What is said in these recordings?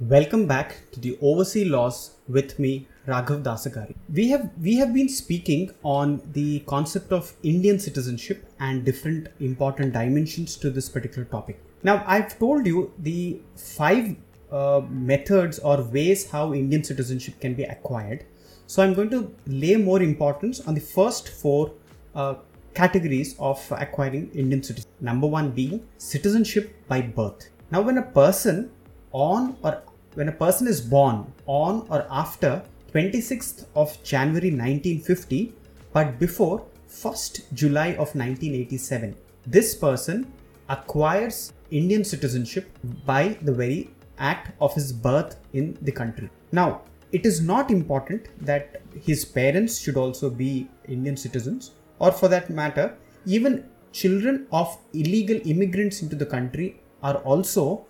Welcome back to the Overseas Laws with me, Raghav Dasagari. We have we have been speaking on the concept of Indian citizenship and different important dimensions to this particular topic. Now, I've told you the five uh, methods or ways how Indian citizenship can be acquired. So, I'm going to lay more importance on the first four uh, categories of acquiring Indian citizenship. Number one being citizenship by birth. Now, when a person on or when a person is born on or after 26th of January 1950 but before 1st July of 1987 this person acquires Indian citizenship by the very act of his birth in the country. Now it is not important that his parents should also be Indian citizens or for that matter even children of illegal immigrants into the country are also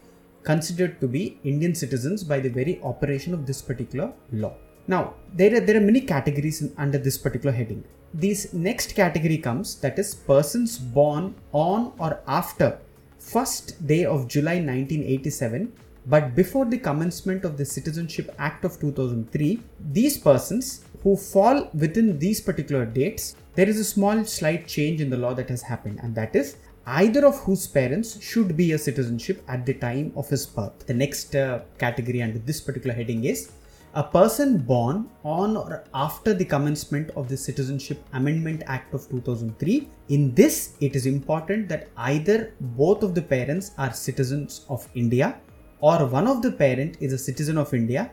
considered to be Indian citizens by the very operation of this particular law. Now, there are, there are many categories in, under this particular heading. This next category comes that is persons born on or after first day of July 1987 but before the commencement of the Citizenship Act of 2003, these persons who fall within these particular dates, there is a small slight change in the law that has happened, and that is either of whose parents should be a citizenship at the time of his birth. The next uh, category under this particular heading is a person born on or after the commencement of the Citizenship Amendment Act of 2003. In this, it is important that either both of the parents are citizens of India or one of the parent is a citizen of India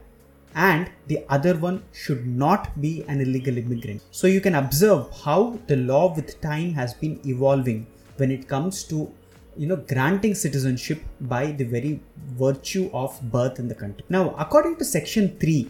and the other one should not be an illegal immigrant. So you can observe how the law with time has been evolving when it comes to you know granting citizenship by the very virtue of birth in the country. Now according to section 3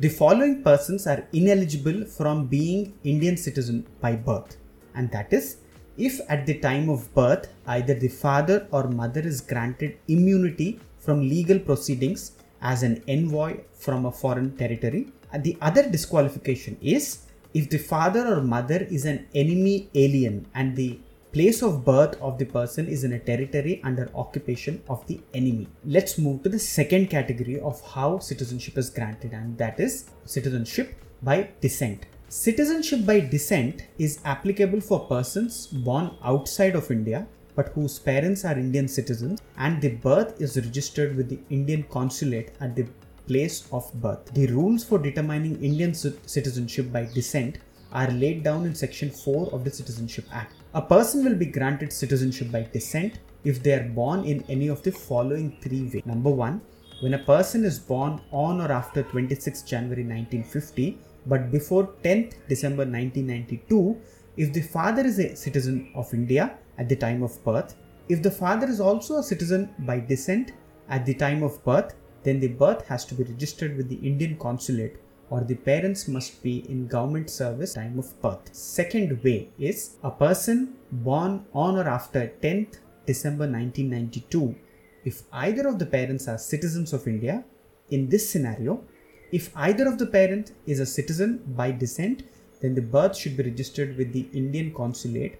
the following persons are ineligible from being indian citizen by birth. And that is if at the time of birth either the father or mother is granted immunity from legal proceedings as an envoy from a foreign territory and the other disqualification is if the father or mother is an enemy alien and the place of birth of the person is in a territory under occupation of the enemy. Let's move to the second category of how citizenship is granted, and that is citizenship by descent. Citizenship by descent is applicable for persons born outside of India but whose parents are Indian citizens and the birth is registered with the Indian consulate at the place of birth. The rules for determining Indian citizenship by descent are laid down in Section 4 of the Citizenship Act. A person will be granted citizenship by descent if they are born in any of the following three ways. Number one, when a person is born on or after 26 January 1950 but before 10th December 1992, if the father is a citizen of India at the time of birth, if the father is also a citizen by descent at the time of birth, then the birth has to be registered with the Indian consulate or the parents must be in government service time of birth. Second way is a person born on or after 10th December 1992. If either of the parents are citizens of India, in this scenario, if either of the parent is a citizen by descent, then the birth should be registered with the Indian consulate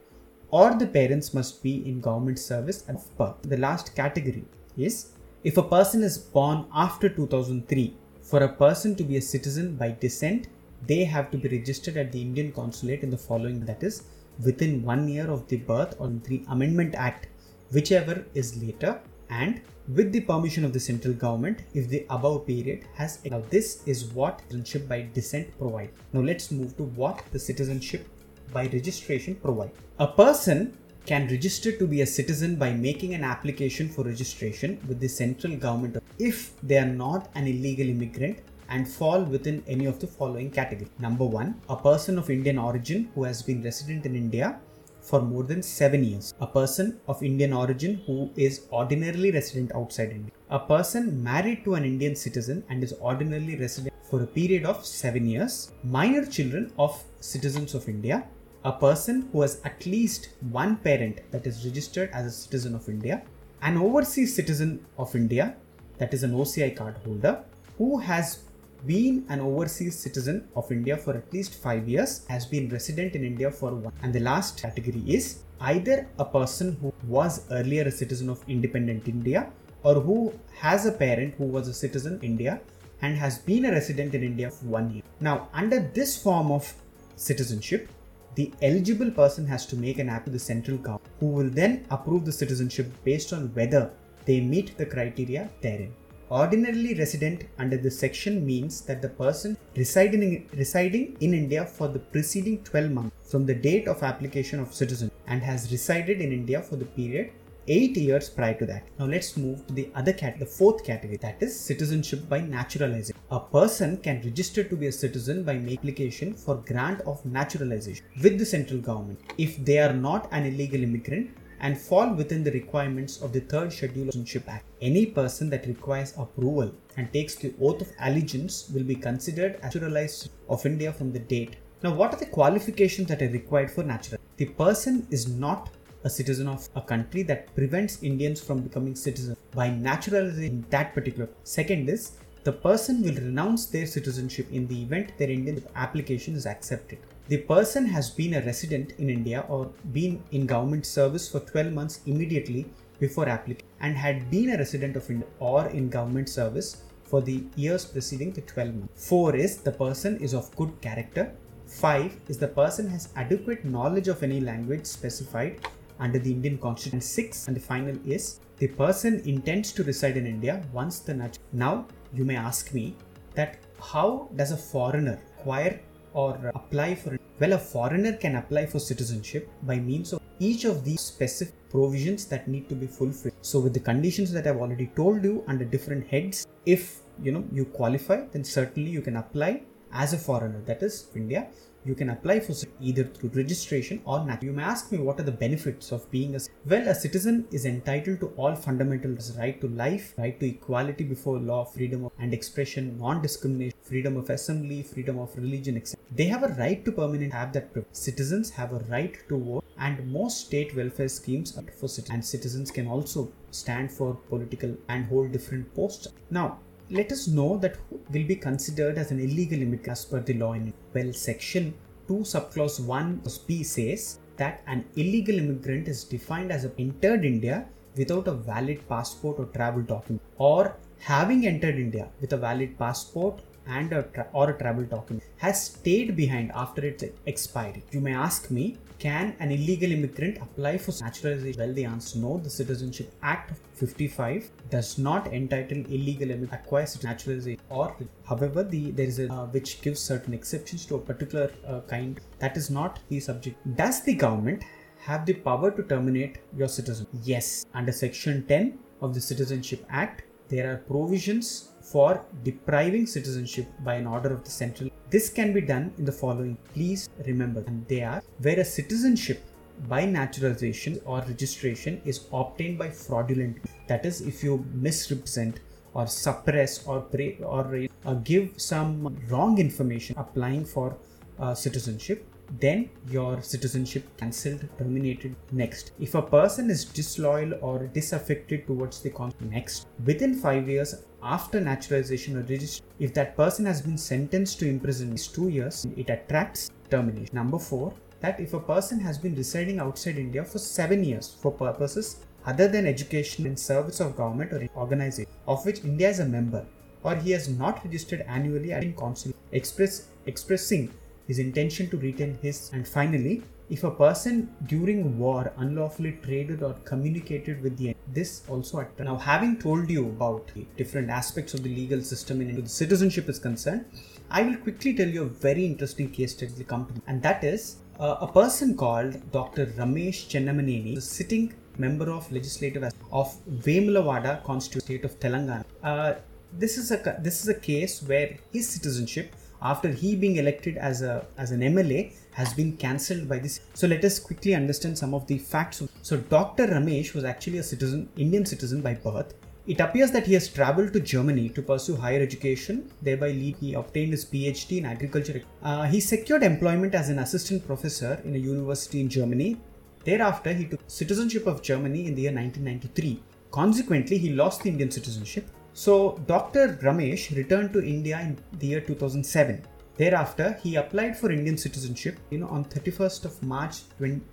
or the parents must be in government service at birth. The last category is if a person is born after 2003 for a person to be a citizen by descent, they have to be registered at the Indian consulate in the following that is, within one year of the birth or the Amendment Act, whichever is later, and with the permission of the central government if the above period has. Now, this is what citizenship by descent provide. Now, let's move to what the citizenship by registration provide. A person can register to be a citizen by making an application for registration with the central government if they are not an illegal immigrant and fall within any of the following categories. Number one, a person of Indian origin who has been resident in India for more than seven years. A person of Indian origin who is ordinarily resident outside India. A person married to an Indian citizen and is ordinarily resident for a period of seven years. Minor children of citizens of India a person who has at least one parent that is registered as a citizen of India, an overseas citizen of India, that is an OCI card holder, who has been an overseas citizen of India for at least five years, has been resident in India for one. And the last category is either a person who was earlier a citizen of independent India or who has a parent who was a citizen in India and has been a resident in India for one year. Now, under this form of citizenship, the eligible person has to make an app to the central government, who will then approve the citizenship based on whether they meet the criteria therein. Ordinarily resident under this section means that the person residing in, residing in India for the preceding 12 months from the date of application of citizenship and has resided in India for the period 8 years prior to that. Now let's move to the other category, the fourth category, that is citizenship by naturalization. A person can register to be a citizen by making application for grant of naturalization with the central government if they are not an illegal immigrant and fall within the requirements of the third schedule of Citizenship Act. Any person that requires approval and takes the oath of allegiance will be considered naturalized of India from the date. Now, what are the qualifications that are required for natural? The person is not a citizen of a country that prevents Indians from becoming citizens by naturalizing that particular. Second is the person will renounce their citizenship in the event their Indian application is accepted. The person has been a resident in India or been in government service for 12 months immediately before application and had been a resident of India or in government service for the years preceding the 12 months. 4 is the person is of good character. 5 is the person has adequate knowledge of any language specified under the Indian Constitution. 6 and the final is the person intends to reside in India once the nat- now you may ask me that how does a foreigner acquire or apply for? Well, a foreigner can apply for citizenship by means of each of these specific provisions that need to be fulfilled. So, with the conditions that I've already told you under different heads, if you know you qualify, then certainly you can apply as a foreigner, that is India, you can apply for either through registration or not. You may ask me what are the benefits of being a well a citizen is entitled to all fundamental rights right to life, right to equality before law, freedom of and expression, non-discrimination, freedom of assembly, freedom of religion, etc. They have a right to permanent have that privilege. Citizens have a right to vote and most state welfare schemes are for citizens and citizens can also stand for political and hold different posts. Now let us know that who will be considered as an illegal immigrant as per the law in well section 2 subclause 1 b says that an illegal immigrant is defined as a entered india without a valid passport or travel document or having entered india with a valid passport and a tra- or a travel document has stayed behind after its expiry. You may ask me, can an illegal immigrant apply for naturalization? Well, the answer is no. The Citizenship Act of 55 does not entitle illegal immigrants acquire naturalization or however the there is a uh, which gives certain exceptions to a particular uh, kind that is not the subject. Does the government have the power to terminate your citizenship? Yes, under section 10 of the Citizenship Act, there are provisions for depriving citizenship by an order of the central. This can be done in the following. Please remember, and they are where a citizenship by naturalization or registration is obtained by fraudulent. That is, if you misrepresent or suppress or pray, or uh, give some wrong information applying for uh, citizenship then your citizenship cancelled terminated next if a person is disloyal or disaffected towards the country next within 5 years after naturalization or registration if that person has been sentenced to imprisonment 2 years it attracts termination. Number 4 that if a person has been residing outside india for 7 years for purposes other than education and service of government or organization of which india is a member or he has not registered annually at consulate express expressing his intention to retain his, and finally, if a person during war unlawfully traded or communicated with the this also at now having told you about the different aspects of the legal system and the citizenship is concerned i will quickly tell you a very interesting case study come to me. And that is uh, a person called dr ramesh chennamaneni the sitting member of legislative of Vemulavada constituent state of telangana. Uh, this is a this is a case where his citizenship after he being elected as a as an MLA has been cancelled by this. So let us quickly understand some of the facts. So Dr. Ramesh was actually a citizen, Indian citizen by birth. It appears that he has traveled to Germany to pursue higher education, thereby he obtained his PhD in agriculture. Uh, he secured employment as an assistant professor in a university in Germany. Thereafter, he took citizenship of Germany in the year 1993. Consequently, he lost the Indian citizenship so Dr. Ramesh returned to India in the year 2007. Thereafter, he applied for Indian citizenship. You know, on 31st of March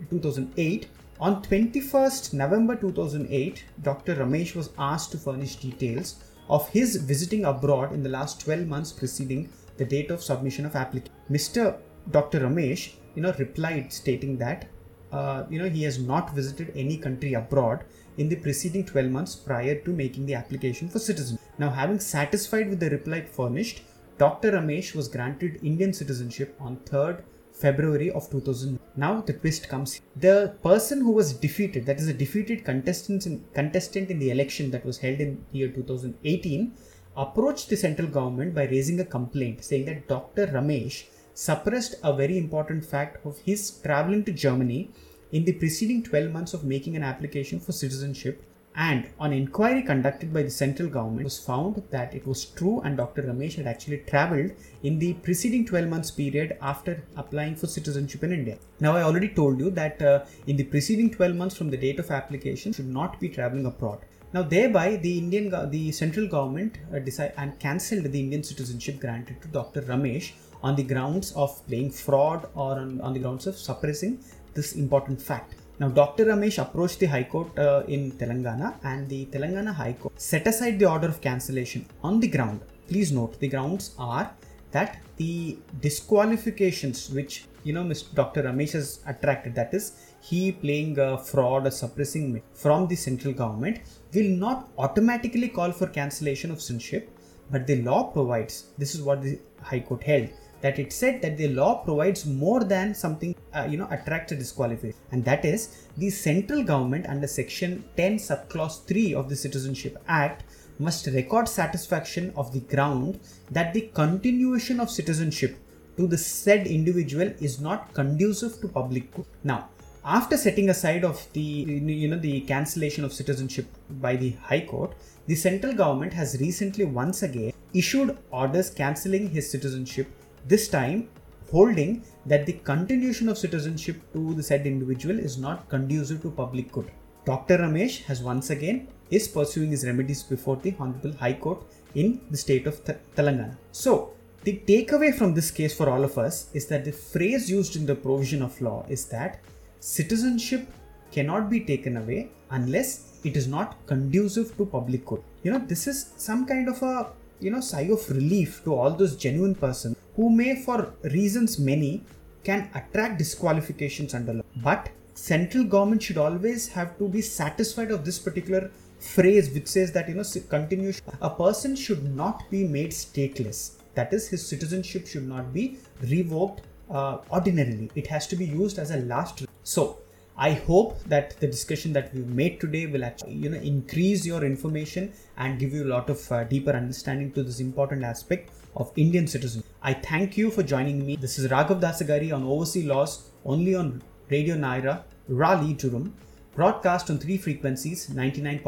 2008, On 21st November 2008, Dr. Ramesh was asked to furnish details of his visiting abroad in the last 12 months preceding the date of submission of application. Mr. Dr. Ramesh, you know, replied stating that, uh, you know, he has not visited any country abroad in the preceding 12 months prior to making the application for citizenship. Now, having satisfied with the reply furnished, Dr. Ramesh was granted Indian citizenship on 3rd February of 2000. Now the twist comes. The person who was defeated, that is a defeated contestant in, contestant in the election that was held in year 2018, approached the central government by raising a complaint saying that Dr. Ramesh suppressed a very important fact of his traveling to Germany in the preceding 12 months of making an application for citizenship and on inquiry conducted by the central government was found that it was true and dr ramesh had actually traveled in the preceding 12 months period after applying for citizenship in india. Now i already told you that uh, in the preceding 12 months from the date of application should not be traveling abroad. Now thereby the indian the central government uh, decided and cancelled the indian citizenship granted to dr ramesh on the grounds of playing fraud or on, on the grounds of suppressing this important fact now, Dr. Ramesh approached the High Court uh, in Telangana and the Telangana High Court set aside the order of cancellation on the ground. Please note the grounds are that the disqualifications which you know Mr. Dr. Ramesh has attracted, that is, he playing uh, fraud or suppressing from the central government, will not automatically call for cancellation of citizenship, but the law provides this is what the High Court held that it said that the law provides more than something uh, you know attracts a disqualification and that is the central government under section 10 subclause 3 of the citizenship act must record satisfaction of the ground that the continuation of citizenship to the said individual is not conducive to public good. Now after setting aside of the you know the cancellation of citizenship by the high court the central government has recently once again issued orders cancelling his citizenship this time holding that the continuation of citizenship to the said individual is not conducive to public good. Dr. Ramesh has once again is pursuing his remedies before the Honorable High Court in the state of Th- Telangana. So, the takeaway from this case for all of us is that the phrase used in the provision of law is that citizenship cannot be taken away unless it is not conducive to public good. You know, this is some kind of a you know sigh of relief to all those genuine persons who may for reasons many can attract disqualifications under law. But central government should always have to be satisfied of this particular phrase which says that you know continuation a person should not be made stateless. That is his citizenship should not be revoked uh, ordinarily. It has to be used as a last so I hope that the discussion that we've made today will actually, you know, increase your information and give you a lot of uh, deeper understanding to this important aspect of Indian citizen. I thank you for joining me. This is Raghav Dasagari on Overseas Laws, only on Radio Nyra, Raleigh, Durham, broadcast on three frequencies 99.9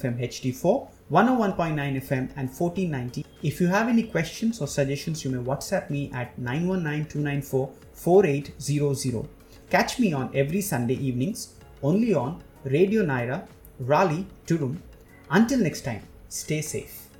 FM HD4, 101.9 FM, and 1490. If you have any questions or suggestions, you may WhatsApp me at 919 294 4800. Catch me on every Sunday evenings only on Radio Nyra, Raleigh, Durham. Until next time, stay safe.